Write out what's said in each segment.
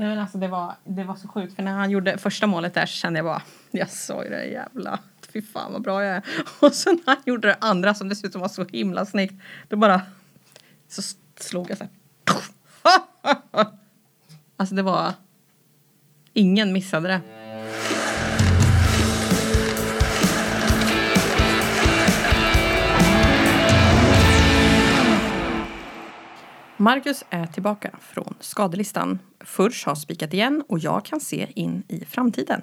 Nej, men alltså det, var, det var så sjukt för när han gjorde första målet där så kände jag bara jag såg det jävla fy fan vad bra jag är. Och sen när han gjorde det andra som dessutom var så himla snyggt då bara så slog jag så här. Alltså det var ingen missade det. Marcus är tillbaka från skadelistan. Furs har spikat igen och jag kan se in i framtiden.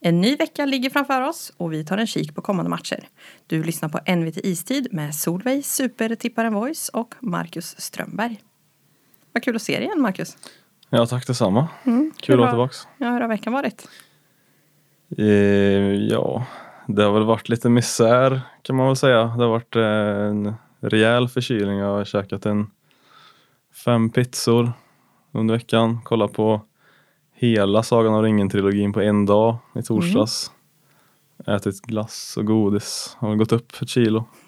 En ny vecka ligger framför oss och vi tar en kik på kommande matcher. Du lyssnar på NVT Istid med Solveig Supertipparen Voice och Marcus Strömberg. Vad kul att se dig igen Marcus. Ja tack detsamma. Mm, Kul att hur vara har- tillbaks. Ja, hur har veckan varit? Eh, ja, det har väl varit lite misär kan man väl säga. Det har varit eh, en rejäl förkylning. Jag har käkat en fem pizzor under veckan. Kollat på hela Sagan om ringen-trilogin på en dag i torsdags. Ätit glass och godis. Har gått upp ett kilo.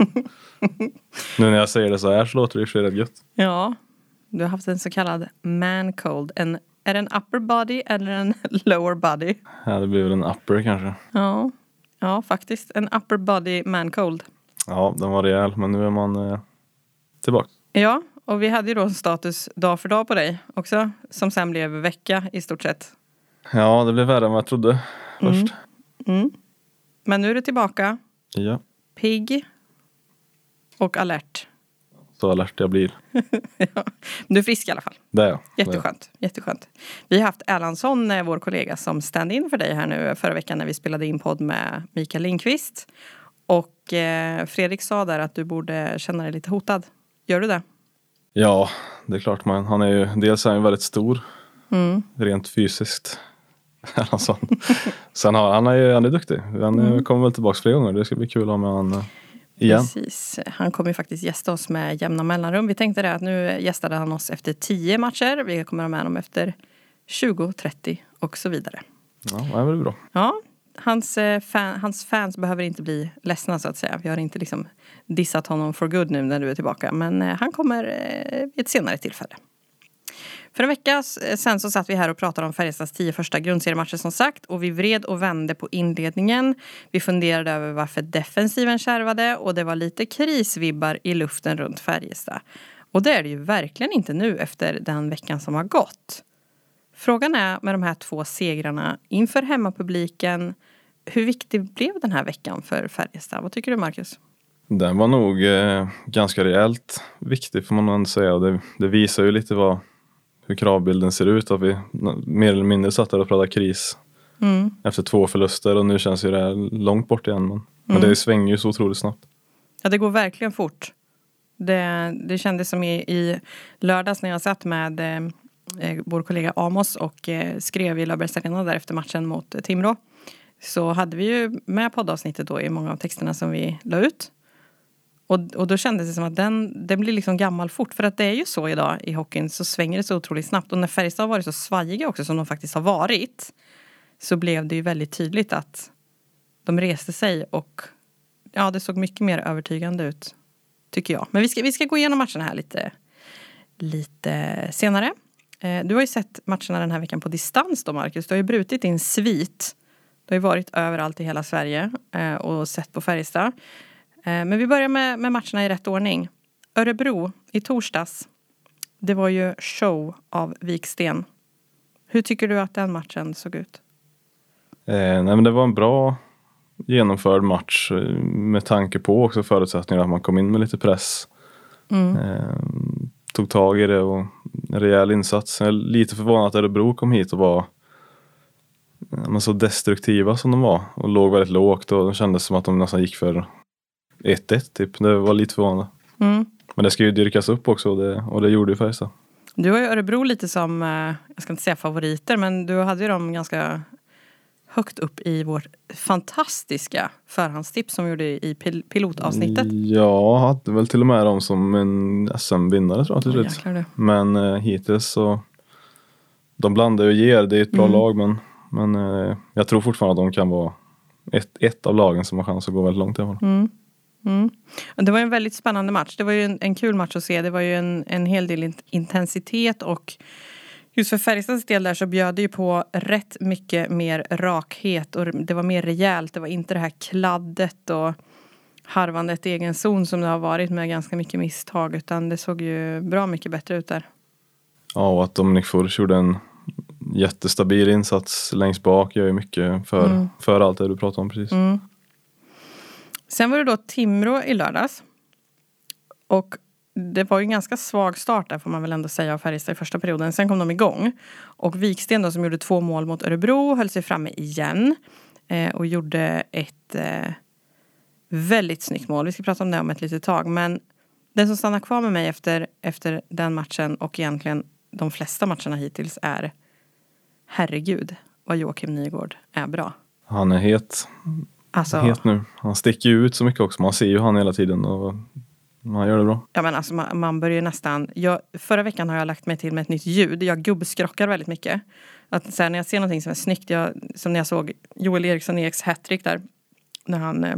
nu när jag säger det så här så låter det i och för sig rätt gött. Ja, du har haft en så kallad man cold. En, är det en upper body eller en lower body? Ja, det blir väl en upper kanske. Ja, ja faktiskt. En upper body man cold. Ja, den var rejäl men nu är man eh, tillbaka. Ja, och vi hade ju då status dag för dag på dig också. Som sen blev vecka i stort sett. Ja, det blev värre än vad jag trodde först. Mm. Men nu är du tillbaka. Ja, Pigg. Och alert. så alert jag blir. ja. Du är frisk i alla fall. Det är jag. Det är jag. Jätteskönt. Jätteskönt. Vi har haft Erlandsson, eh, vår kollega, som stand-in för dig här nu förra veckan när vi spelade in podd med Mikael Lindqvist. Och eh, Fredrik sa där att du borde känna dig lite hotad. Gör du det? Ja, det är klart man. Han är ju, dels är han väldigt stor. Mm. Rent fysiskt. Sen har han, är ju, han är duktig. Han mm. kommer väl tillbaka fler gånger. Det ska bli kul att ha med han eh, igen. Precis. Han kommer ju faktiskt gästa oss med jämna mellanrum. Vi tänkte det att nu gästade han oss efter 10 matcher. Vi kommer ha med honom efter 20, 30 och så vidare. Ja, det blir bra. Ja, hans, eh, fan, hans fans behöver inte bli ledsna så att säga. Vi har inte liksom dissat honom for good nu när du är tillbaka. Men eh, han kommer eh, vid ett senare tillfälle. För en vecka eh, sen så satt vi här och pratade om Färjestads tio första grundseriematcher som sagt. Och vi vred och vände på inledningen. Vi funderade över varför defensiven kärvade och det var lite krisvibbar i luften runt Färjestad. Och det är det ju verkligen inte nu efter den veckan som har gått. Frågan är med de här två segrarna inför hemmapubliken. Hur viktig blev den här veckan för Färjestad? Vad tycker du Marcus? Den var nog eh, ganska rejält viktig får man ändå säga. Det, det visar ju lite vad, hur kravbilden ser ut. Att vi mer eller mindre satt där och pratade kris Mm. efter två förluster och nu känns ju det här långt bort igen. Men, men det svänger ju så otroligt snabbt. Ja, det går verkligen fort. Det, det kändes som i, i lördags när jag satt med eh, eh, vår kollega Amos och eh, skrev i Löfbergs Arena där efter matchen mot eh, Timrå. Så hade vi ju med poddavsnittet då i många av texterna som vi la ut. Och, och då kändes det som att den, den blir liksom gammal fort. För att det är ju så idag i hockeyn så svänger det så otroligt snabbt. Och när Färjestad har varit så svajiga också som de faktiskt har varit. Så blev det ju väldigt tydligt att de reste sig och ja, det såg mycket mer övertygande ut. Tycker jag. Men vi ska, vi ska gå igenom matcherna här lite, lite senare. Eh, du har ju sett matcherna den här veckan på distans då Marcus. Du har ju brutit din svit. Du har ju varit överallt i hela Sverige eh, och sett på Färjestad. Eh, men vi börjar med, med matcherna i rätt ordning. Örebro i torsdags. Det var ju show av Viksten. Hur tycker du att den matchen såg ut? Eh, nej men det var en bra genomförd match med tanke på också förutsättningarna att man kom in med lite press. Eh, tog tag i det och rejäl insats. Jag är lite förvånad att Örebro kom hit och var ja, men så destruktiva som de var och låg väldigt lågt och det kändes som att de nästan gick för 1-1 typ. Det var lite förvånande. Mm. Men det ska ju dyrkas upp också och det, och det gjorde ju Färjestad. Du har ju Örebro lite som, eh, jag ska inte säga favoriter, men du hade ju dem ganska högt upp i vårt fantastiska förhandstips som vi gjorde i pil- pilotavsnittet. Jag hade väl till och med dem som en SM-vinnare tror jag till slut. du. Men eh, hittills så de blandar och ger. Det är ett bra Mm. lag men, men eh, jag tror fortfarande att de kan vara ett, ett av lagen som har chans att gå väldigt långt i alla fall. Mm. Mm. Det var en väldigt spännande match. Det var ju en, en kul match att se. Det var ju en, en hel del int- intensitet och Just för Färjestads del där så bjöd det ju på rätt mycket mer rakhet och det var mer rejält. Det var inte det här kladdet och harvandet i egen zon som det har varit med ganska mycket misstag utan det såg ju bra mycket bättre ut där. Ja, och att Dominik Furch gjorde en jättestabil insats längst bak gör ju mycket för, mm. för allt det du pratade om precis. Mm. Sen var det då Timrå i lördags. Och det var ju en ganska svag start där får man väl ändå säga av Färjestad i första perioden. Sen kom de igång. Och Viksten då som gjorde två mål mot Örebro höll sig framme igen. Eh, och gjorde ett eh, väldigt snyggt mål. Vi ska prata om det om ett litet tag. Men den som stannar kvar med mig efter, efter den matchen och egentligen de flesta matcherna hittills är herregud vad Joakim Nygård är bra. Han är het. Alltså, het nu. Han sticker ju ut så mycket också. Man ser ju han hela tiden. Och han gör det bra. Ja, men alltså, man, man börjar nästan... Jag, förra veckan har jag lagt mig till med ett nytt ljud. Jag gubbskrockar väldigt mycket. Att, så här, när jag ser någonting som är snyggt. Jag, som när jag såg Joel Eriksson Eks hattrick där. När han eh,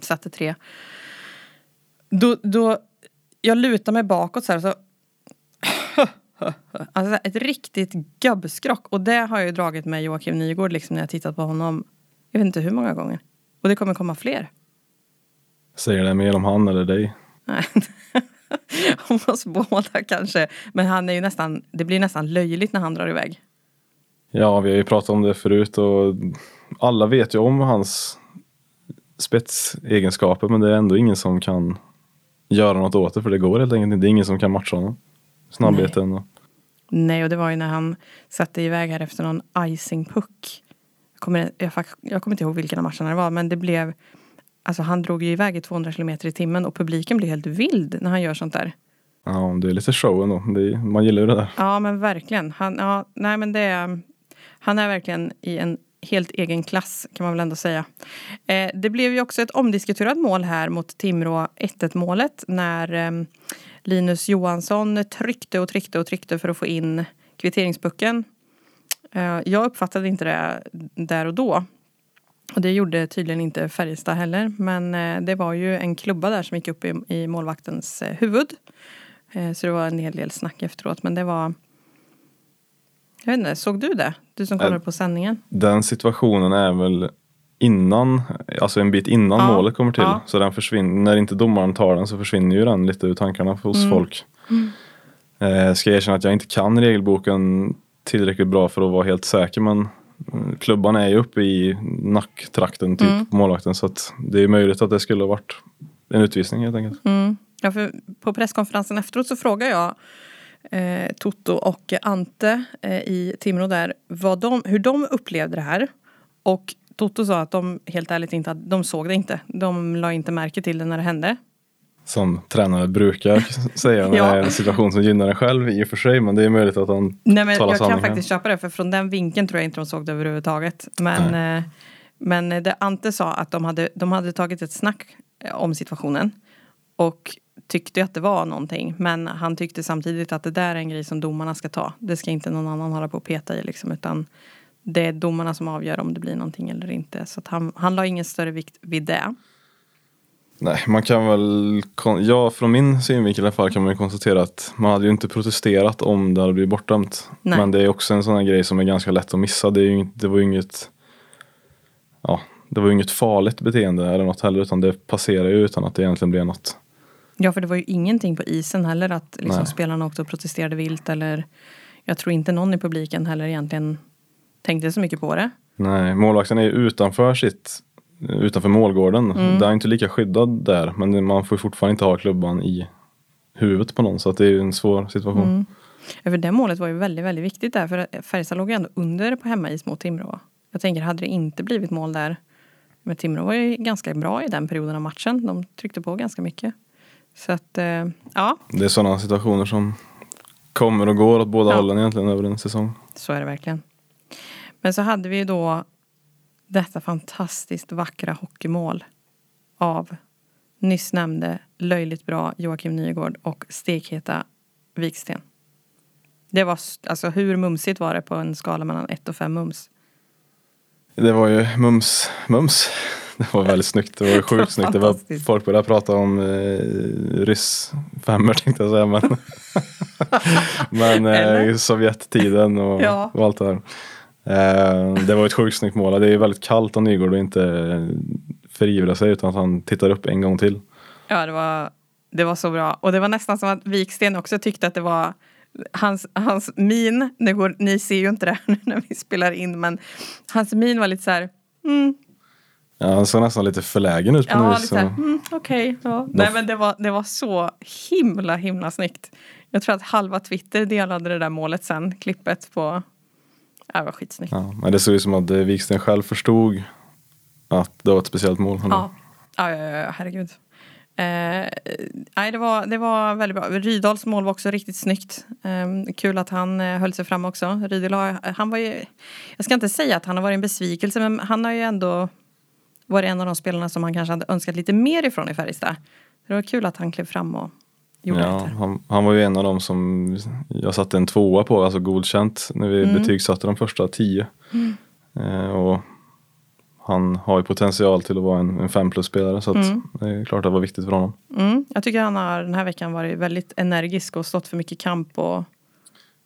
satte tre. Då, då, jag lutar mig bakåt så här. Så, alltså ett riktigt gubbskrock. Och det har jag ju dragit med Joakim Nygård liksom, när jag tittat på honom. Jag vet inte hur många gånger. Och det kommer komma fler. Säger det mer om han eller dig? Om oss båda kanske. Men han är ju nästan, det blir nästan löjligt när han drar iväg. Ja, vi har ju pratat om det förut och alla vet ju om hans spetsegenskaper men det är ändå ingen som kan göra något åt det för det går helt enkelt inte. Det är ingen som kan matcha honom. Snabbheten. Nej. Och... Nej, och det var ju när han satte iväg här efter någon icing-puck. Jag kommer, jag, jag kommer inte ihåg vilken av matcherna det var men det blev Alltså han drog ju iväg i 200 kilometer i timmen och publiken blir helt vild när han gör sånt där. Ja, det är lite show ändå. Det, man gillar ju det där. Ja, men verkligen. Han, ja, nej, men det är, han är verkligen i en helt egen klass kan man väl ändå säga. Eh, det blev ju också ett omdiskuterat mål här mot Timrå 1-1 målet när eh, Linus Johansson tryckte och tryckte och tryckte för att få in kvitteringspucken. Eh, jag uppfattade inte det där och då. Och det gjorde tydligen inte Färjestad heller. Men eh, det var ju en klubba där som gick upp i, i målvaktens eh, huvud. Eh, så det var en hel del snack efteråt. Men det var... Jag vet inte, såg du det? Du som kollade på sändningen. Den situationen är väl innan, alltså en bit innan ja, målet kommer till. Ja. Så den försvinner, när inte domaren tar den så försvinner ju den lite ur tankarna hos mm. folk. Mm. Eh, ska jag erkänna att jag inte kan regelboken tillräckligt bra för att vara helt säker men klubban är ju uppe i nacktrakten typ mm. på målvakten så att det är möjligt att det skulle ha varit en utvisning helt enkelt. Mm. Ja, för på presskonferensen efteråt så frågar jag eh, Toto och Ante eh, i Timrå där vad de, hur de upplevde det här. Och Toto sa att de helt ärligt inte de såg det inte. De la inte märke till det när det hände som tränare brukar säga när ja. det är en situation som gynnar en själv i och för sig. Men det är möjligt att han Nej, men talar Jag kan faktiskt köpa det för från den vinkeln tror jag inte de såg det överhuvudtaget. Men, eh, men det Ante sa att de hade, de hade tagit ett snack eh, om situationen. Och tyckte att det var någonting. Men han tyckte samtidigt att det där är en grej som domarna ska ta. Det ska inte någon annan hålla på och peta i liksom. Utan det är domarna som avgör om det blir någonting eller inte. Så han, han la ingen större vikt vid det. Nej, man kan väl, ja från min synvinkel i alla fall kan man ju konstatera att man hade ju inte protesterat om det hade blivit bortdömt. Nej. Men det är också en sån här grej som är ganska lätt att missa. Det, är ju, det var ju inget, ja, det var inget farligt beteende eller något heller utan det passerar ju utan att det egentligen blev något. Ja, för det var ju ingenting på isen heller att liksom spelarna åkte och protesterade vilt eller jag tror inte någon i publiken heller egentligen tänkte så mycket på det. Nej, målvakten är ju utanför sitt utanför målgården. Mm. Den är inte lika skyddad där men man får fortfarande inte ha klubban i huvudet på någon så att det är en svår situation. Mm. Ja, för det målet var ju väldigt, väldigt viktigt där för Färjestad låg ju ändå under på hemmais mot Timrå. Jag tänker, hade det inte blivit mål där men Timrå var ju ganska bra i den perioden av matchen. De tryckte på ganska mycket. Så att, eh, ja. Det är sådana situationer som kommer och går åt båda ja. hållen egentligen över en säsong. Så är det verkligen. Men så hade vi ju då detta fantastiskt vackra hockeymål av nyss nämnde löjligt bra Joakim Nygård och stekheta Viksten. Det var, alltså hur mumsigt var det på en skala mellan 1 och 5 mums? Det var ju mums, mums. det var väldigt snyggt. Det var sjukt snyggt. Det var, folk började prata om eh, ryss femmor tänkte jag säga. Men, men eh, Sovjettiden och, Ja. och allt det där. Eh, det var ett sjukt snyggt mål. Det är väldigt kallt av Nygård att inte eh, förivra sig utan att han tittar upp en gång till. Ja, det var, det var så bra. Och det var nästan som att Viksten också tyckte att det var hans, hans min, nu går, ni ser ju inte det här när vi spelar in, men hans min var lite så här, mm, Ja, han såg nästan lite förlägen ut på ja, något vis. mm, okej. ja. Nej men det var, det var så himla himla snyggt. Jag tror att halva Twitter delade det där målet sen, klippet på, det var skitsnyggt. Ja, men det såg ut som att eh, Wiksten själv förstod att det var ett speciellt mål. Ja, ja, ja, ja herregud. Eh, nej, det, var, det var väldigt bra. Rydals mål var också riktigt snyggt. Eh, kul att han eh, höll sig fram också. Rydal har, han var ju, jag ska inte säga att han har varit en besvikelse men han har ju ändå varit en av de spelarna som man kanske hade önskat lite mer ifrån i Färjestad. Det var kul att han klev fram och gjorde Ja, han, han var ju en av dem som jag satte en tvåa på, alltså godkänt, när vi Mm. betygsatte de första tio. Eh, och han har ju potential till att vara en, en fem plus-spelare så Mm. det är klart att det var viktigt för honom. Mm, jag tycker han har den här veckan varit väldigt energisk och stått för mycket kamp och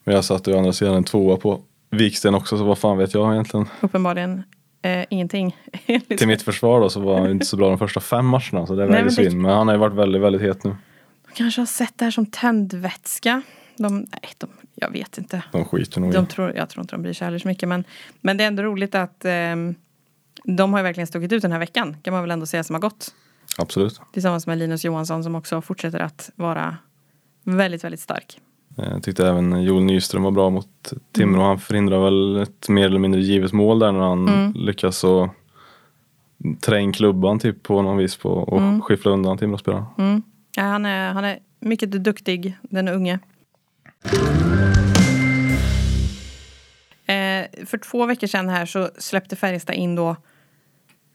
Men jag satte ju andra sidan en tvåa på Viksten också, så vad fan vet jag egentligen. uppenbarligen eh, ingenting. Till mitt försvar då så var han inte så bra de första fem matcherna, så det är väldigt synd. Men han har ju varit väldigt, väldigt het nu. Kanske har sett det här som tändvätska. De, nej, de, jag vet inte. De skiter nog. De tror, jag tror inte de bryr sig heller så mycket. Men, men det är ändå roligt att ehm, de har verkligen stuckit ut den här veckan. Kan man väl ändå säga som har gått. Absolut. Tillsammans med Linus Johansson som också fortsätter att vara väldigt, väldigt stark. Eh, Jag tyckte även Joel Nyström var bra mot Timrå. Han förhindrar väl ett mer eller mindre givet mål där när han Mm. lyckas så trä in klubban typ på någon vis på och Mm. skyffla undan Timrå-spelaren. Mm. Ja, han, är, han är mycket duktig, den unge. Eh, för två veckor sedan här så släppte Färjestad in då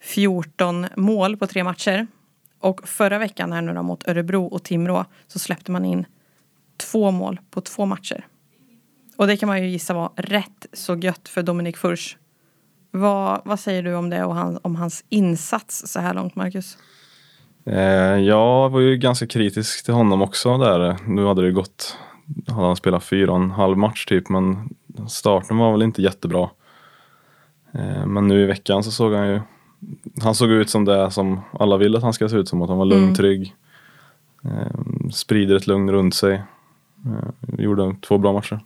14 mål på tre matcher. Och förra veckan här nu då mot Örebro och Timrå så släppte man in två mål på två matcher. Och det kan man ju gissa var rätt så gött för Dominik Furs. Vad, vad säger du om det och han, om hans insats så här långt, Marcus? Eh, jag var ju ganska kritisk till honom också där. Nu hade det gått, hade han spelat fyra och en halv match typ men starten var väl inte jättebra. Eh, men nu i veckan så såg han ju, han såg ut som det som alla vill att han ska se ut som, att han var lugn, Mm. trygg. Eh, sprider ett lugn runt sig. Gjorde två bra matcher.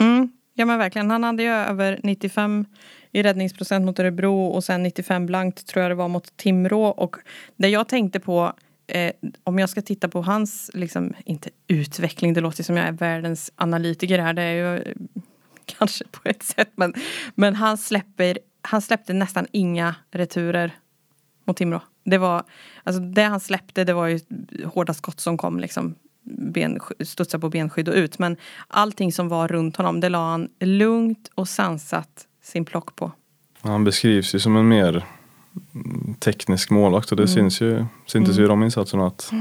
Mm, ja men verkligen. Han hade ju över 95 i räddningsprocent mot Örebro och sen 95 blankt tror jag det var mot Timrå. Och det jag tänkte på, eh, om jag ska titta på hans, liksom, inte utveckling, det låter som jag är världens analytiker här, det är ju eh, kanske på ett sätt, men, men han, släpper, han släppte nästan inga returer mot Timrå. Det var, alltså det han släppte det var ju hårda skott som kom liksom ben, studsa på benskydd och ut. Men allting som var runt honom det la han lugnt och sansat sin plock på. Han beskrivs ju som en mer mm, teknisk målvakt och det syns ju, syntes ju i de insatserna att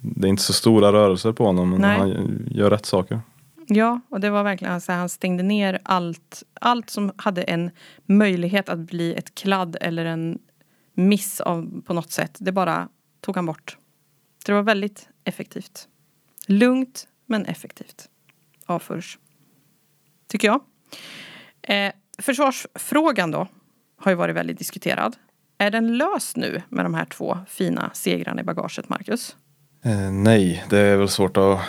det är inte så stora rörelser på honom men Nej. han gör rätt saker. Ja, och det var verkligen alltså, han stängde ner allt, allt som hade en möjlighet att bli ett kladd eller en miss av, på något sätt. Det bara tog han bort. Så det var väldigt effektivt. Lugnt men effektivt. Av Furs. Tycker jag. Eh, försvarsfrågan då har ju varit väldigt diskuterad. Är den löst nu med de här två fina segrarna i bagaget, Marcus? Eh, nej, det är väl svårt att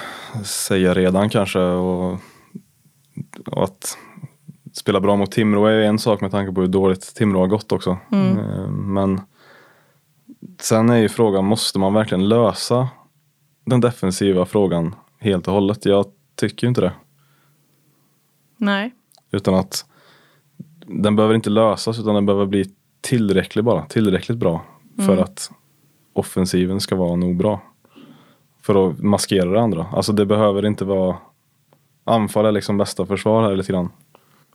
säga redan kanske och, och att spela bra mot Timrå är en sak med tanke på hur dåligt Timrå har gått också. Eh, men sen är ju frågan, måste man verkligen lösa den defensiva frågan helt och hållet? Jag tycker ju inte det. Nej. Utan att den behöver inte lösas utan den behöver bli tillräckligt bara, tillräckligt bra för att offensiven ska vara nog bra. För att maskera det andra. Alltså det behöver inte vara anfall är liksom bästa försvar här lite grann.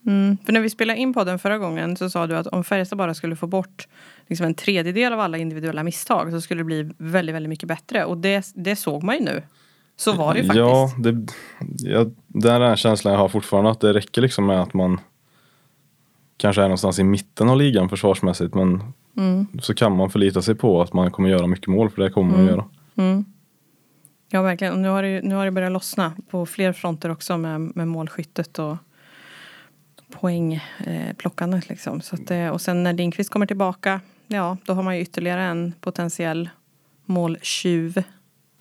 Mm. För när vi spelade in podden förra gången så sa du att om Färjestad bara skulle få bort liksom en tredjedel av alla individuella misstag så skulle det bli väldigt, väldigt mycket bättre. Och det, det såg man ju nu. Så var det ju faktiskt. Ja, det, ja, det är den känslan jag har fortfarande att det räcker liksom med att man kanske är någonstans i mitten av ligan försvarsmässigt men så kan man förlita sig på att man kommer göra mycket mål för det kommer man göra. Ja, verkligen. Och nu har, det, nu har det börjat lossna på fler fronter också med, med målskyttet och poängplockandet. Eh, liksom. Så att, och sen när Lindqvist kommer tillbaka, ja, då har man ju ytterligare en potentiell måltjuv.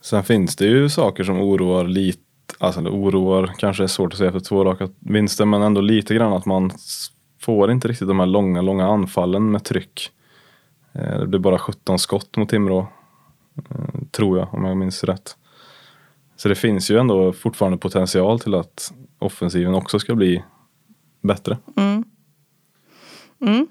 Sen finns det ju saker som oroar lite, alltså oroar kanske är svårt att säga för två raka vinster, men ändå lite grann att man får inte riktigt de här långa, långa anfallen med tryck. Eh, det blir bara 17 skott mot Timrå, eh, tror jag, om jag minns rätt. Så det finns ju ändå fortfarande potential till att offensiven också ska bli bättre. Mm. Mm.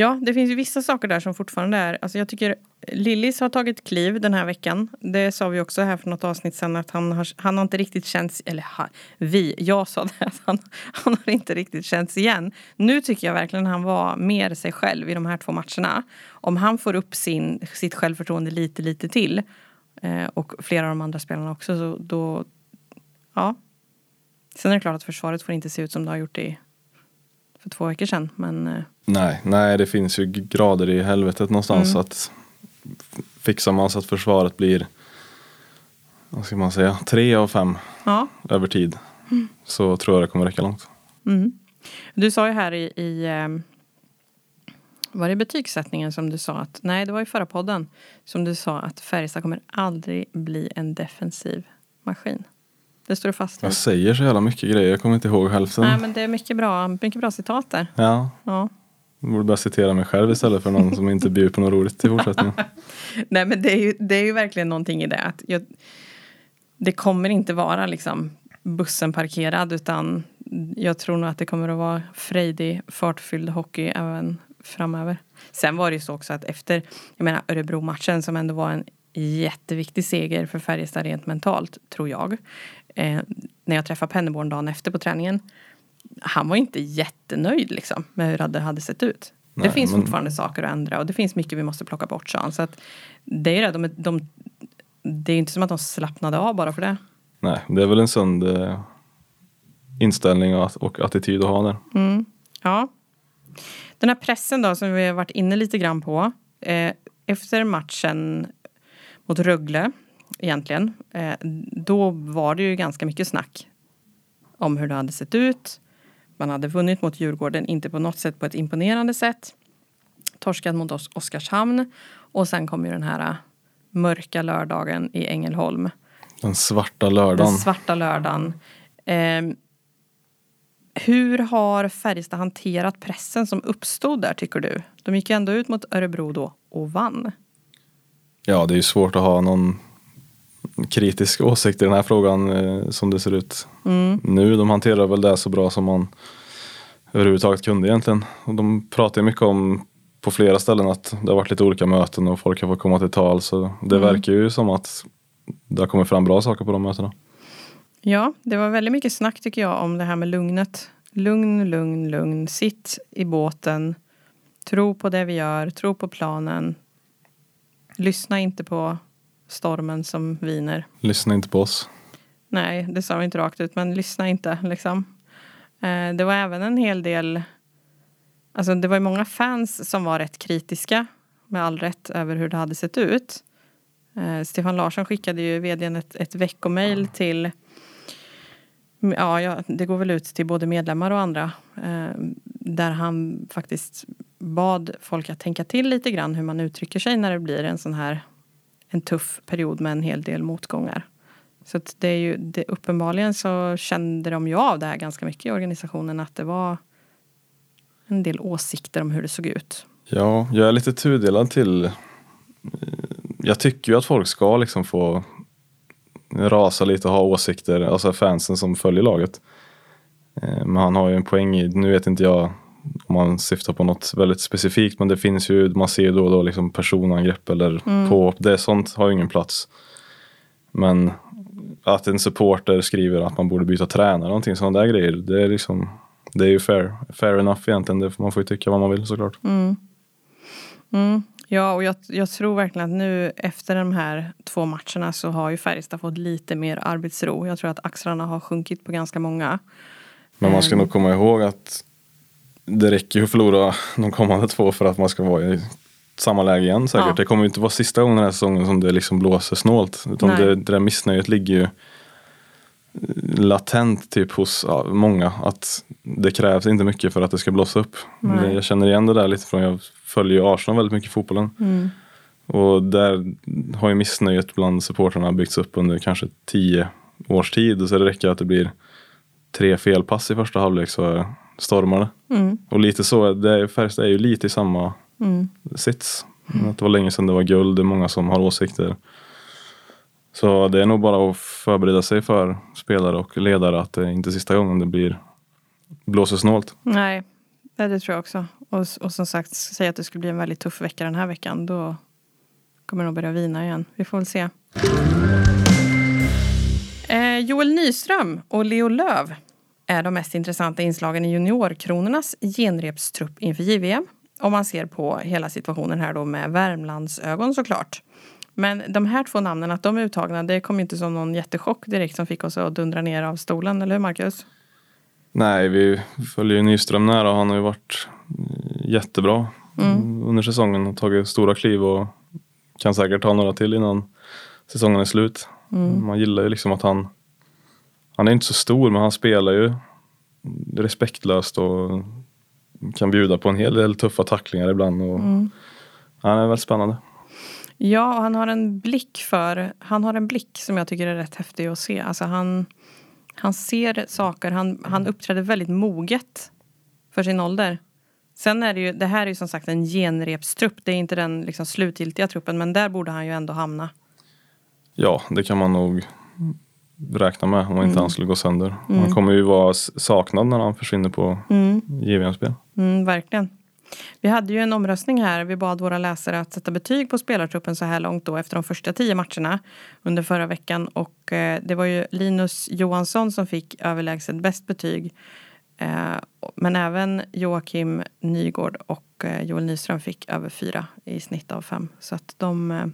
Ja, det finns ju vissa saker där som fortfarande är... Alltså jag tycker Lillis har tagit kliv den här veckan. Det sa vi också här för något avsnitt sen att han har, han har inte riktigt känts... Eller ha, vi, jag sa det. Att han, han har inte riktigt känts igen. Nu tycker jag verkligen han var mer sig själv i de här två matcherna. Om han får upp sin, sitt självförtroende lite, lite till eh, och flera av de andra spelarna också, så då... Ja. Sen är det klart att försvaret får inte se ut som det har gjort i, för två veckor sedan. Men, eh, Nej, nej, det finns ju grader i helvetet någonstans. Mm. Att fixar man så att försvaret blir, vad ska man säga, tre av fem ja. över tid. Så tror jag det kommer räcka långt. Mm. Du sa ju här i, i eh, var det betygssättningen som du sa att, nej det var i förra podden, som du sa att Färjestad kommer aldrig bli en defensiv maskin. Det står du fast vid. Jag säger så jävla mycket grejer, jag kommer inte ihåg hälften. Nej men det är mycket bra, mycket bra citat där. Ja, Ja. jag borde bara citera mig själv istället för någon som inte bjuder på något roligt i fortsättningen. Nej men det är, ju, det är ju verkligen någonting i det. Att jag, det kommer inte vara liksom bussen parkerad utan jag tror nog att det kommer att vara frejdig, fartfylld hockey även framöver. Sen var det ju så också att efter jag menar Örebro-matchen som ändå var en jätteviktig seger för Färjestad rent mentalt, tror jag. Eh, när jag träffade Penneborn dagen efter på träningen. Han var inte jättenöjd liksom med hur det hade sett ut. det Nej, finns men- fortfarande saker att ändra och det finns mycket vi måste plocka bort, sa han. Så att det är det, de, de, det är inte som att de slappnade av bara för det. Nej, det är väl en sund eh, inställning och, attityd att ha där. Ja. Den här pressen då som vi har varit inne lite grann på. Eh, efter matchen mot Rögle egentligen. Eh, då var det ju ganska mycket snack om hur det hade sett ut. Man hade vunnit mot Djurgården, inte på något sätt på ett imponerande sätt. Torskat mot oss Oskarshamn. Och sen kom ju den här eh, mörka lördagen i Ängelholm. Den svarta lördagen. Den svarta lördagen. Eh, hur har Färjestad hanterat pressen som uppstod där tycker du? De gick ju ändå ut mot Örebro då och vann. Ja, det är ju svårt att ha någon kritisk åsikt i den här frågan eh, som det ser ut nu. De hanterar väl det så bra som man överhuvudtaget kunde egentligen. Och de pratar mycket om på flera ställen att det har varit lite olika möten och folk har fått komma till tal. Så det verkar ju som att det har kommit fram bra saker på de mötena. Ja, det var väldigt mycket snack tycker jag om det här med lugnet. Lugn, lugn, lugn. Sitt i båten. Tro på det vi gör. Tro på planen. Lyssna inte på stormen som viner. Lyssna inte på oss. Nej, det sa vi inte rakt ut, men lyssna inte liksom. Eh, det var även en hel del, alltså det var ju många fans som var rätt kritiska, med all rätt, över hur det hade sett ut. Eh, Stefan Larsson skickade ju vdn ett, ett veckomail till, ja, ja, det går väl ut till både medlemmar och andra, eh, där han faktiskt bad folk att tänka till lite grann hur man uttrycker sig när det blir en sån här en tuff period med en hel del motgångar. Så att det är ju, det, uppenbarligen så kände de ju av det här ganska mycket i organisationen att det var en del åsikter om hur det såg ut. Ja, jag är lite tudelad till... Jag tycker ju att folk ska liksom få rasa lite och ha åsikter, alltså fansen som följer laget. Eh, men han har ju en poäng i, nu vet inte jag om man syftar på något väldigt specifikt men det finns ju, man ser då och då liksom personangrepp eller på, det sånt har ju ingen plats. Men att en supporter skriver att man borde byta tränare någonting sådana där grejer, det är liksom det är ju fair, fair enough egentligen. Det, man får ju tycka vad man vill såklart. Mm. Ja, och jag, jag tror verkligen att nu efter de här två matcherna så har ju Färjestad fått lite mer arbetsro. Jag tror att axlarna har sjunkit på ganska många. Men man ska Mm. nog komma ihåg att det räcker ju att förlora de kommande två för att man ska vara i samma läge igen säkert. Ja. Det kommer ju inte vara sista gången den här säsongen som det liksom blåser snålt. Utan det, det där missnöjet ligger ju latent typ hos ja, många. Att det krävs inte mycket för att det ska blåsa upp. Nej. Jag känner igen det där lite från, jag följer ju Arsenal väldigt mycket i fotbollen. Mm. Och där har ju missnöjet bland supportrarna byggts upp under kanske tio års tid. Så det räcker att det blir tre felpass i första halvlek så stormar det. Mm. Och lite så, det, Färjestad är ju lite i samma Mm. sits. Att det var länge sedan det var guld, det är många som har åsikter. Så det är nog bara att förbereda sig för spelare och ledare att det inte är sista gången det blir blåser snålt. Nej, det det tror jag också. Och, och som sagt, säg att det skulle bli en väldigt tuff vecka den här veckan. Då kommer det nog börja vina igen. Vi får väl se. Eh, Joel Nyström och Leo Löv är de mest intressanta inslagen i juniorkronornas genrepstrupp inför JVM. Om man ser på hela situationen här då med Värmlands ögon såklart. Men de här två namnen, att de är uttagna, det kom inte som någon jättechock direkt som fick oss att dundra ner av stolen, eller hur Marcus? Nej, vi följer ju Nyström nära och han har ju varit jättebra under säsongen och tagit stora kliv och kan säkert ta några till innan säsongen är slut. Man gillar ju liksom att han han är inte så stor men han spelar ju respektlöst och kan bjuda på en hel del tuffa tacklingar ibland. Och Han är väldigt spännande. Ja, och han har en blick för, han har en blick som jag tycker är rätt häftig att se. Alltså han, han ser saker, han, han uppträder väldigt moget för sin ålder. Sen är det ju, det här är ju som sagt en genrepstrupp, det är inte den liksom slutgiltiga truppen, men där borde han ju ändå hamna. Ja, det kan man nog räkna med om inte han skulle gå sönder. Han kommer ju vara saknad när han försvinner på JVM-spel. Mm, verkligen. Vi hade ju en omröstning här. Vi bad våra läsare att sätta betyg på spelartruppen så här långt då efter de första tio matcherna under förra veckan. Och eh, det var ju Linus Johansson som fick överlägset bäst betyg. Eh, men även Joakim Nygård och eh, Joel Nyström fick över fyra i snitt av fem. Så att de...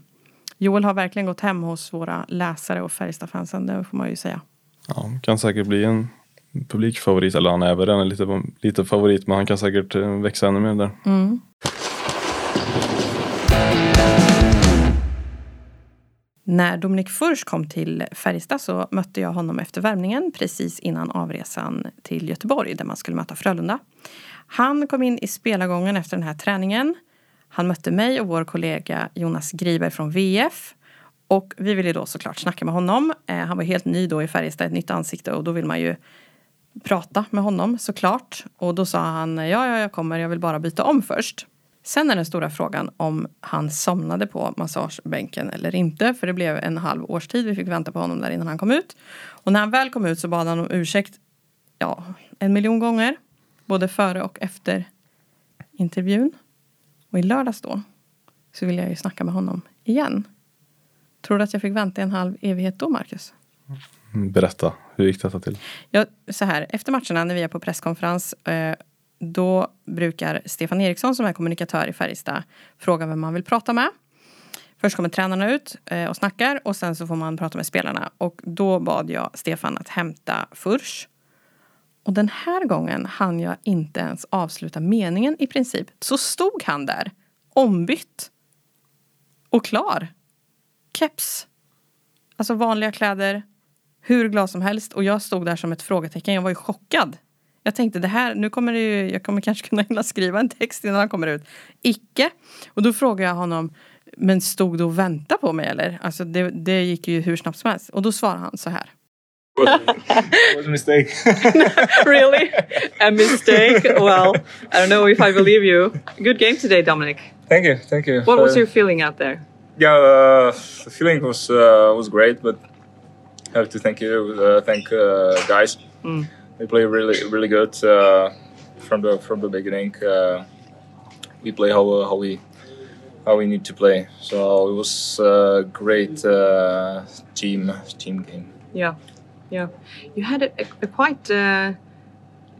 Joel har verkligen gått hem hos våra läsare och Färjestadfansen, det får man ju säga. Ja, kan säkert bli en publikfavorit, eller han är väl redan lite, lite favorit men han kan säkert eh, växa ännu mer där. När Dominik Furch kom till Färjestad så mötte jag honom efter värmningen precis innan avresan till Göteborg där man skulle möta Frölunda. Han kom in i spelargången efter den här träningen. Han mötte mig och vår kollega Jonas Griberg från VF. Och vi ville då såklart snacka med honom. Eh, han var helt ny då i Färjestad, ett nytt ansikte och då vill man ju prata med honom såklart. Och då sa han ja, ja, jag kommer, jag vill bara byta om först. Sen är den stora frågan om han somnade på massagebänken eller inte. För det blev en halv årstid vi fick vänta på honom där innan han kom ut. Och när han väl kom ut så bad han om ursäkt ja, en miljon gånger. Både före och efter intervjun. Och i lördags då så vill jag ju snacka med honom igen. Tror du att jag fick vänta en halv evighet då, Marcus? Mm, Berätta, hur gick detta till? Ja, så här, efter matcherna när vi är på presskonferens eh, då brukar Stefan Eriksson som är kommunikatör i Färjestad fråga vem man vill prata med. Först kommer tränarna ut eh, och snackar och sen så får man prata med spelarna. Och då bad jag Stefan att hämta Furch. Och den här gången hann jag inte ens avsluta meningen i princip. Så stod han där, ombytt och klar. Keps, alltså vanliga kläder, hur glad som helst. Och jag stod där som ett frågetecken. Jag var ju chockad. Jag tänkte det här, nu kommer det ju, jag kommer kanske kunna hinna skriva en text innan han kommer ut. Icke. Och då frågade jag honom, men stod du och väntade på mig eller? Alltså det, det gick ju hur snabbt som helst. Och då svarade han så här. It was a mistake. really? A mistake? Well, I don't know if I believe you. Good game today, Dominic. thank you, thank you. What was Uh, your feeling out there? Yeah, uh, the feeling was uh, was great, but I have to thank you, uh, thank uh, guys. They play really really good uh, from the from the beginning. Uh, we play how uh, how we how we need to play. So it was a great uh, team team game. Yeah, yeah. You had a, a, a quite uh,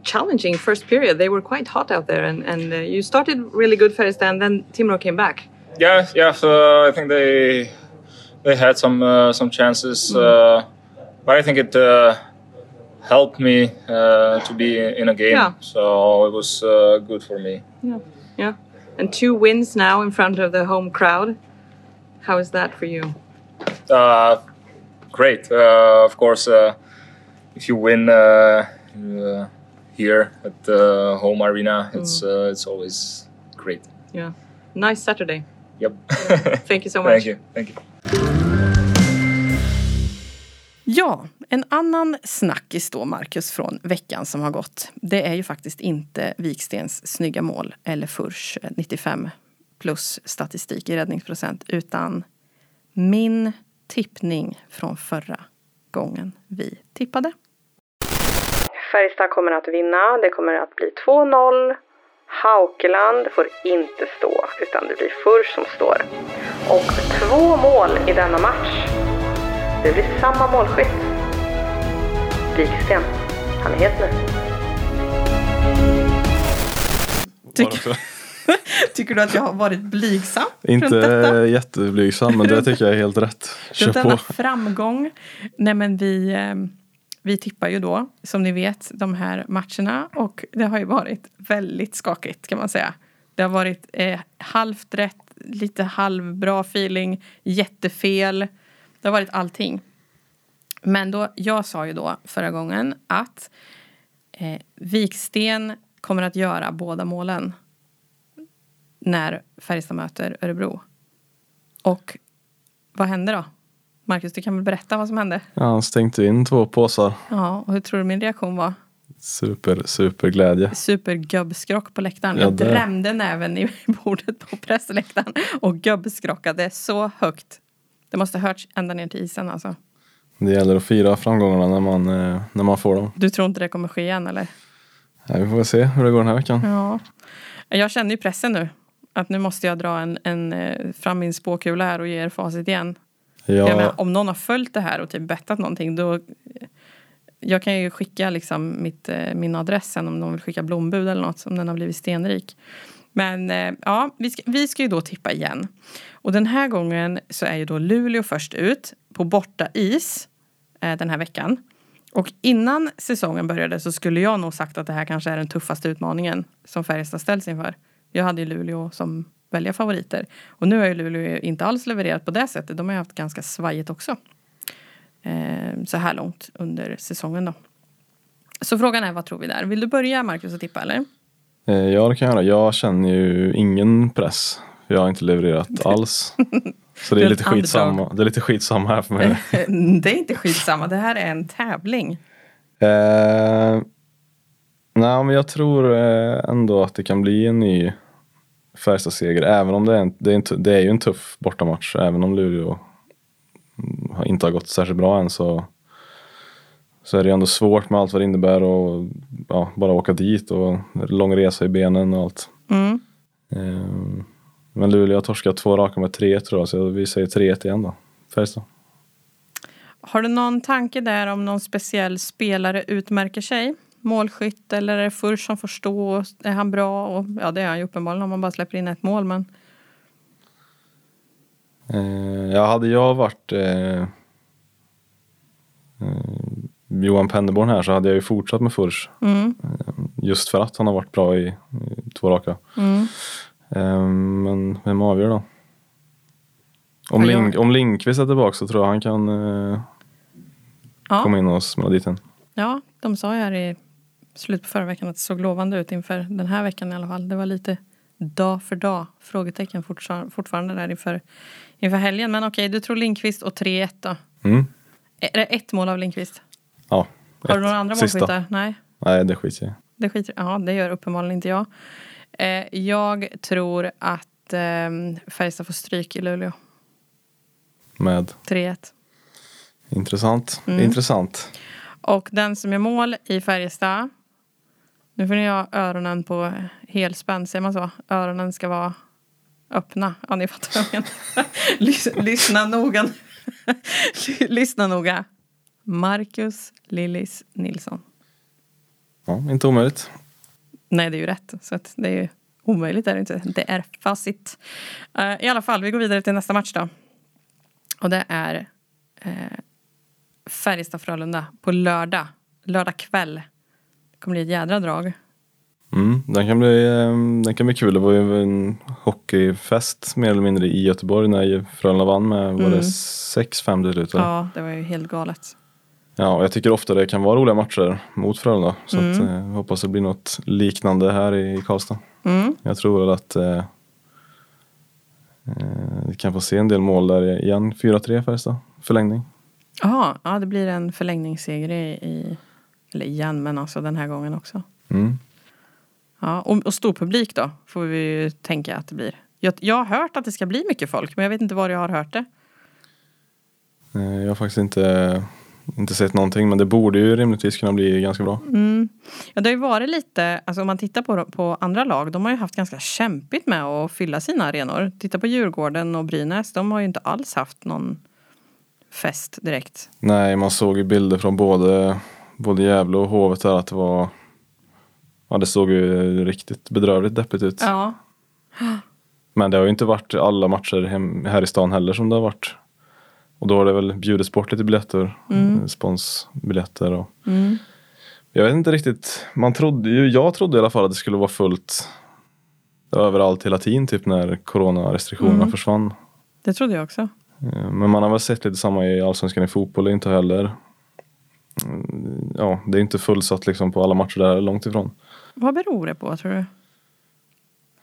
challenging first period. They were quite hot out there, and, and uh, you started really good first, and then Timrå came back. Yeah, yeah. So I think they they had some uh, some chances, uh, but I think it uh, helped me uh, to be in a game. Yeah. So it was uh, good for me. Yeah. Yeah. And two wins now in front of the home crowd. How is that for you? Great. Uh, of course, uh, if you win uh, uh, here at the home arena, it's uh, it's always great. Yeah. Nice Saturday. Yep. Thank you so much. Thank you. Thank you. Ja, en annan snackis då, Marcus, från veckan som har gått. Det är ju faktiskt inte Vikstens snygga mål eller Furs 95 plus statistik i räddningsprocent, utan min tippning från förra gången vi tippade. Färjestad kommer att vinna. Det kommer att bli 2-0. Haukeland får inte stå, utan det blir Furs som står. Och två mål i denna match. Det blir samma målskytt. Viksten. Han är het nu. Tycker, tycker du att jag har varit blygsam Inte jätteblygsam men det tycker jag är helt rätt. Kör Runt på. framgång. Nej men vi, eh, vi tippar ju då, som ni vet, de här matcherna. Och det har ju varit väldigt skakigt kan man säga. Det har varit eh, halvt rätt, lite halvbra feeling, jättefel. Det har varit allting. Men då, jag sa ju då förra gången att eh, Viksten kommer att göra båda målen när Färjestad möter Örebro. Och vad hände då? Marcus, du kan väl berätta vad som hände? Ja, han stängde in två påsar. Ja, och hur tror du min reaktion var? Super, super glädje. Supergubbskrock på läktaren. Ja, Jag drämde näven i bordet på pressläktaren och gubbskrockade så högt. Det måste ha hörts ända ner till isen alltså. Det gäller att fira framgångarna när man, eh, när man får dem. Du tror inte det kommer ske igen eller? Ja, vi får väl se hur det går den här veckan. Ja. Jag känner ju pressen nu. Att nu måste jag dra en, en eh, fram min spåkula här och ge er facit igen. Jag Ja, menar, om någon har följt det här och typ bettat någonting då jag kan ju skicka liksom mitt, eh, min adress sen om någon vill skicka blombud eller något om den har blivit stenrik. Men eh, ja, vi ska, vi ska ju då tippa igen. Och den här gången så är ju då Luleå först ut på borta is eh, den här veckan. Och innan säsongen började så skulle jag nog sagt att det här kanske är den tuffaste utmaningen som Färjestad ställs inför. Jag hade ju Luleå som välja favoriter. Och nu har ju Luleå inte alls levererat på det sättet. De har ju haft ganska svajigt också. Eh, så här långt under säsongen då. Så frågan är vad tror vi där? Vill du börja Marcus att tippa eller? eh, ja, det kan jag göra. Jag känner ju ingen press. Jag har inte levererat alls. Så det är lite skitsamma. Det är lite skitsamma här för mig. det är inte skitsamma, det här är en tävling. Eh, nej, men jag tror eh, ändå att det kan bli en ny Färjestad-seger. Även om det är, en, det, är en, det är ju en tuff bortamatch. Även om Luleå inte har gått särskilt bra än så, så är det ändå svårt med allt vad det innebär och ja, bara åka dit och lång resa i benen och allt. Mm. Eh, men Luleå har torskat två raka med 3 tror jag, så vi säger 3-1 igen då. Färjestad. Har du någon tanke där om någon speciell spelare utmärker sig? Målskytt eller är det Furs som får stå? Är han bra? Och, ja, det är han ju uppenbarligen om man bara släpper in ett mål. Men Eh, ja, hade jag varit eh, eh, Johan Pennerborn här så hade jag ju fortsatt med Furs. mm, Just för att han har varit bra i, i två raka. mm. Eh, men vem avgör då? Om, Ja, Link, om Linkvist är tillbaka så tror jag han kan eh, Ja. komma in och smälla dit en. Ja, de sa ju här i slutet på förra veckan att det såg lovande ut inför den här veckan i alla fall. Det var lite dag för dag frågetecken fortfar- fortfarande där inför, inför helgen. Men okej, du tror Linkvist och 3-1 då. Mm. Är det ett mål av Linkvist? Ja, Har du ett. några andra Sista. målskyttar? Nej, Nej, det skiter jag det skiter Ja, det gör uppenbarligen inte jag. Eh, jag tror att eh, Färjestad får stryk i Luleå. Med. 3-1. Intressant. Mm. Intressant. Och den som gör mål i Färjestad. Nu får ni ha öronen på helspänn, säger man så? Öronen ska vara öppna. Ja, ni fattar vad jag menar. Lys- Lyssna noga. Ly- Lyssna noga. Marcus Lillis Nilsson. Ja, inte omöjligt. Nej, det är ju rätt. Så att det är ju omöjligt är det inte. Det är facit. Eh, I alla fall, vi går vidare till nästa match då. Och det är eh, Färjestad-Frölunda på lördag lördag kväll. Kommer bli ett jädra drag. Mm, den, kan bli, eh, den kan bli kul. Det var ju en hockeyfest mer eller mindre i Göteborg när Frölunda vann med var det Mm. 6-5 till slut. Ja, det var ju helt galet. Ja, jag tycker ofta det kan vara roliga matcher mot Frölunda. Så Mm. att, eh, jag hoppas det blir något liknande här i Karlstad. Mm. Jag tror att eh, eh, vi kan få se en del mål där igen. 4-3 Färjestad, förlängning. Jaha, ja det blir en förlängningsseger i, eller igen, men alltså den här gången också. Mm. Ja, och, och stor publik då, får vi ju tänka att det blir. Jag, jag har hört att det ska bli mycket folk, men jag vet inte var jag har hört det. Jag har faktiskt inte, inte sett någonting men det borde ju rimligtvis kunna bli ganska bra. Mm. Ja, det har ju varit lite, alltså om man tittar på, på andra lag, de har ju haft ganska kämpigt med att fylla sina arenor. Titta på Djurgården och Brynäs, de har ju inte alls haft någon fest direkt. Nej, man såg ju bilder från både, både Gävle och Hovet där att det var Ja, det såg ju riktigt bedrövligt deppigt ut. Ja. Men det har ju inte varit alla matcher hem, här i stan heller som det har varit. Och då har det väl bjudits bort lite biljetter, Mm. sponsbiljetter och Mm. Jag vet inte riktigt. Man trodde ju, jag trodde i alla fall att det skulle vara fullt överallt hela tiden typ när coronarestriktionerna Mm. försvann. Det trodde jag också. Eh, Men man har väl sett lite samma i Allsvenskan i fotboll inte heller. Mm, Ja, det är inte fullsatt liksom på alla matcher där, långt ifrån. Vad beror det på tror du?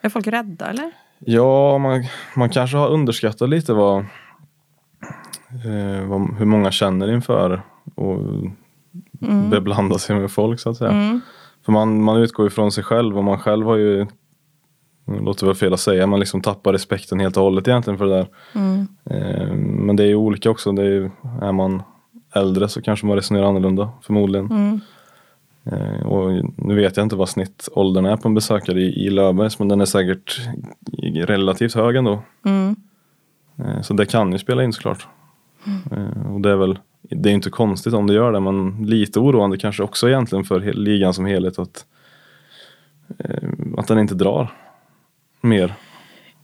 Är folk rädda eller? Ja, man, man kanske har underskattat lite vad, eh, vad, hur många känner inför och beblanda sig med folk så att säga. Mm. För man, man utgår från sig själv och man själv har ju, det låter väl fel att säga, man liksom tappar respekten helt och hållet egentligen för det där. Mm. Eh, men det är ju olika också. Det är, är man äldre så kanske man resonerar annorlunda förmodligen. Mm. Eh, och nu vet jag inte vad snittåldern är på en besökare i, i Löfbergs men den är säkert relativt hög ändå. Mm. Eh, så det kan ju spela in såklart. Eh, och det är väl det är inte konstigt om det gör det men lite oroande kanske också egentligen för ligan som helhet att, eh, att den inte drar mer.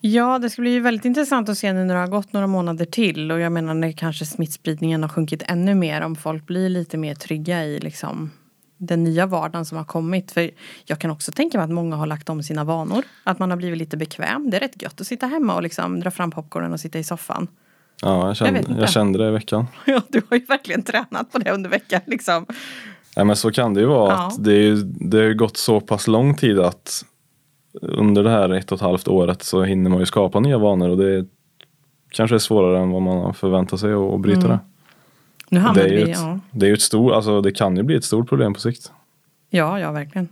Ja, det ska bli väldigt intressant att se nu när det har gått några månader till och jag menar när kanske smittspridningen har sjunkit ännu mer om folk blir lite mer trygga i liksom den nya vardagen som har kommit. För jag kan också tänka mig att många har lagt om sina vanor. Att man har blivit lite bekväm. Det är rätt gött att sitta hemma och liksom dra fram popcornen och sitta i soffan. Ja, jag kände, inte. jag kände det i veckan. Ja, du har ju verkligen tränat på det under veckan liksom. Nej men så kan det ju vara. Ja. Att det, är, det har gått så pass lång tid att under det här ett och ett halvt året så hinner man ju skapa nya vanor och det kanske är svårare än vad man har förväntat sig att, bryta Mm. det. Nu Det är, vi, ett, ja. det är ett stort, alltså det kan ju bli ett stort problem på sikt. Ja, ja verkligen.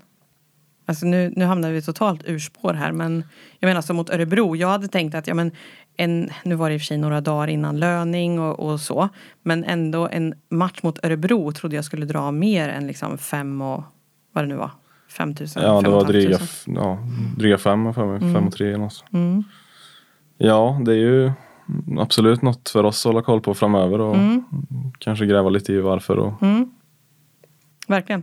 Alltså nu, nu hamnar vi totalt urspår här men jag menar som mot Örebro. Jag hade tänkt att ja men en, nu var det i och för sig några dagar innan löning och, och så. Men ändå en match mot Örebro trodde jag skulle dra mer än liksom fem och vad det nu var. Fem tusen. Ja det fem var dryga, ja, dryga fem för mig, fem och tre något. Mm. Ja det är ju absolut något för oss att hålla koll på framöver och Mm. kanske gräva lite i varför. Och, Mm. Verkligen.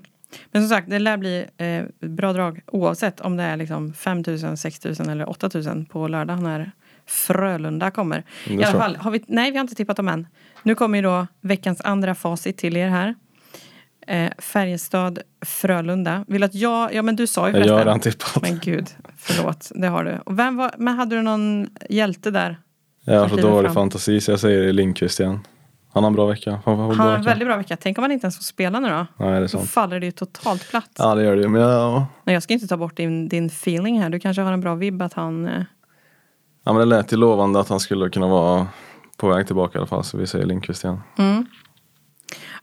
Men som sagt, det lär bli eh, bra drag oavsett om det är liksom 5 000, 6 000 eller 8 000 på lördag när Frölunda kommer. Det I alla fall, har vi, nej vi har inte tippat dem än. Nu kommer ju då veckans andra facit till er här. Eh, Färjestad, Frölunda. Vill att jag, ja men du sa ju jag har förresten. redan tippat. Men gud, förlåt, det har du. Och vem var, men hade du någon hjälte där? Jag har så dålig fram? fantasi så jag säger Lindqvist igen. Han har en bra vecka. Han har en vecka. väldigt bra vecka. Tänk om han inte ens får spela nu då? Nej det är Då sant. faller det ju totalt platt. Ja det gör det ju. Men ja, Nej, jag ska inte ta bort din, din feeling här. Du kanske har en bra vibb att han... Eh, Ja men det lät ju lovande att han skulle kunna vara på väg tillbaka i alla fall så vi säger Lindqvist igen. mm.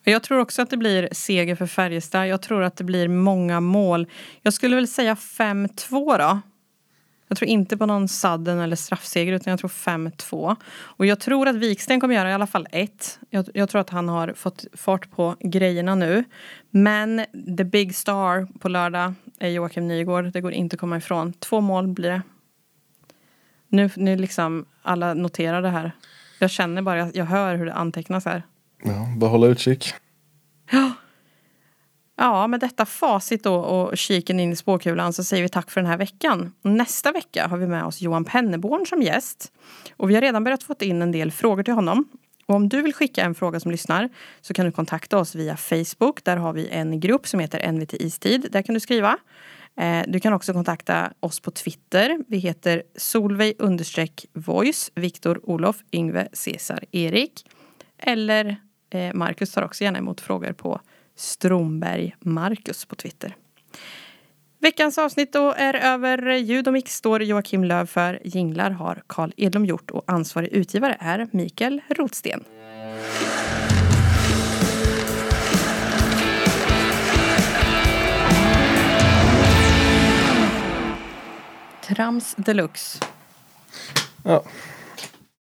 Jag tror också att det blir seger för Färjestad. Jag tror att det blir många mål. Jag skulle väl säga 5-2 då. Jag tror inte på någon sudden eller straffseger utan jag tror 5-2. Och jag tror att Viksten kommer göra i alla fall ett. Jag, jag tror att han har fått fart på grejerna nu. Men the big star på lördag är Joakim Nygård. Det går inte att komma ifrån. Två mål blir det. Nu, nu liksom alla noterar det här. Jag känner bara, jag, jag hör hur det antecknas här. Ja, bara hålla utkik. Ja, Ja, med detta facit då och kiken in i spåkulan så säger vi tack för den här veckan. Nästa vecka har vi med oss Johan Penneborn som gäst. Och vi har redan börjat få in en del frågor till honom. Och om du vill skicka en fråga som lyssnar så kan du kontakta oss via Facebook. Där har vi en grupp som heter NVT Istid. Där kan du skriva. Eh, du kan också kontakta oss på Twitter. Vi heter Solveig understreck voice, Viktor Olof, Yngve, Cesar, Erik. Eller Eh, Marcus tar också gärna emot frågor på Stromberg Marcus på Twitter. Veckans avsnitt då är över. Ljud och mix står Joakim Löv för. Jinglar har Carl Edlom gjort och ansvarig utgivare är Mikael Rotsten. Trams deluxe. Ja,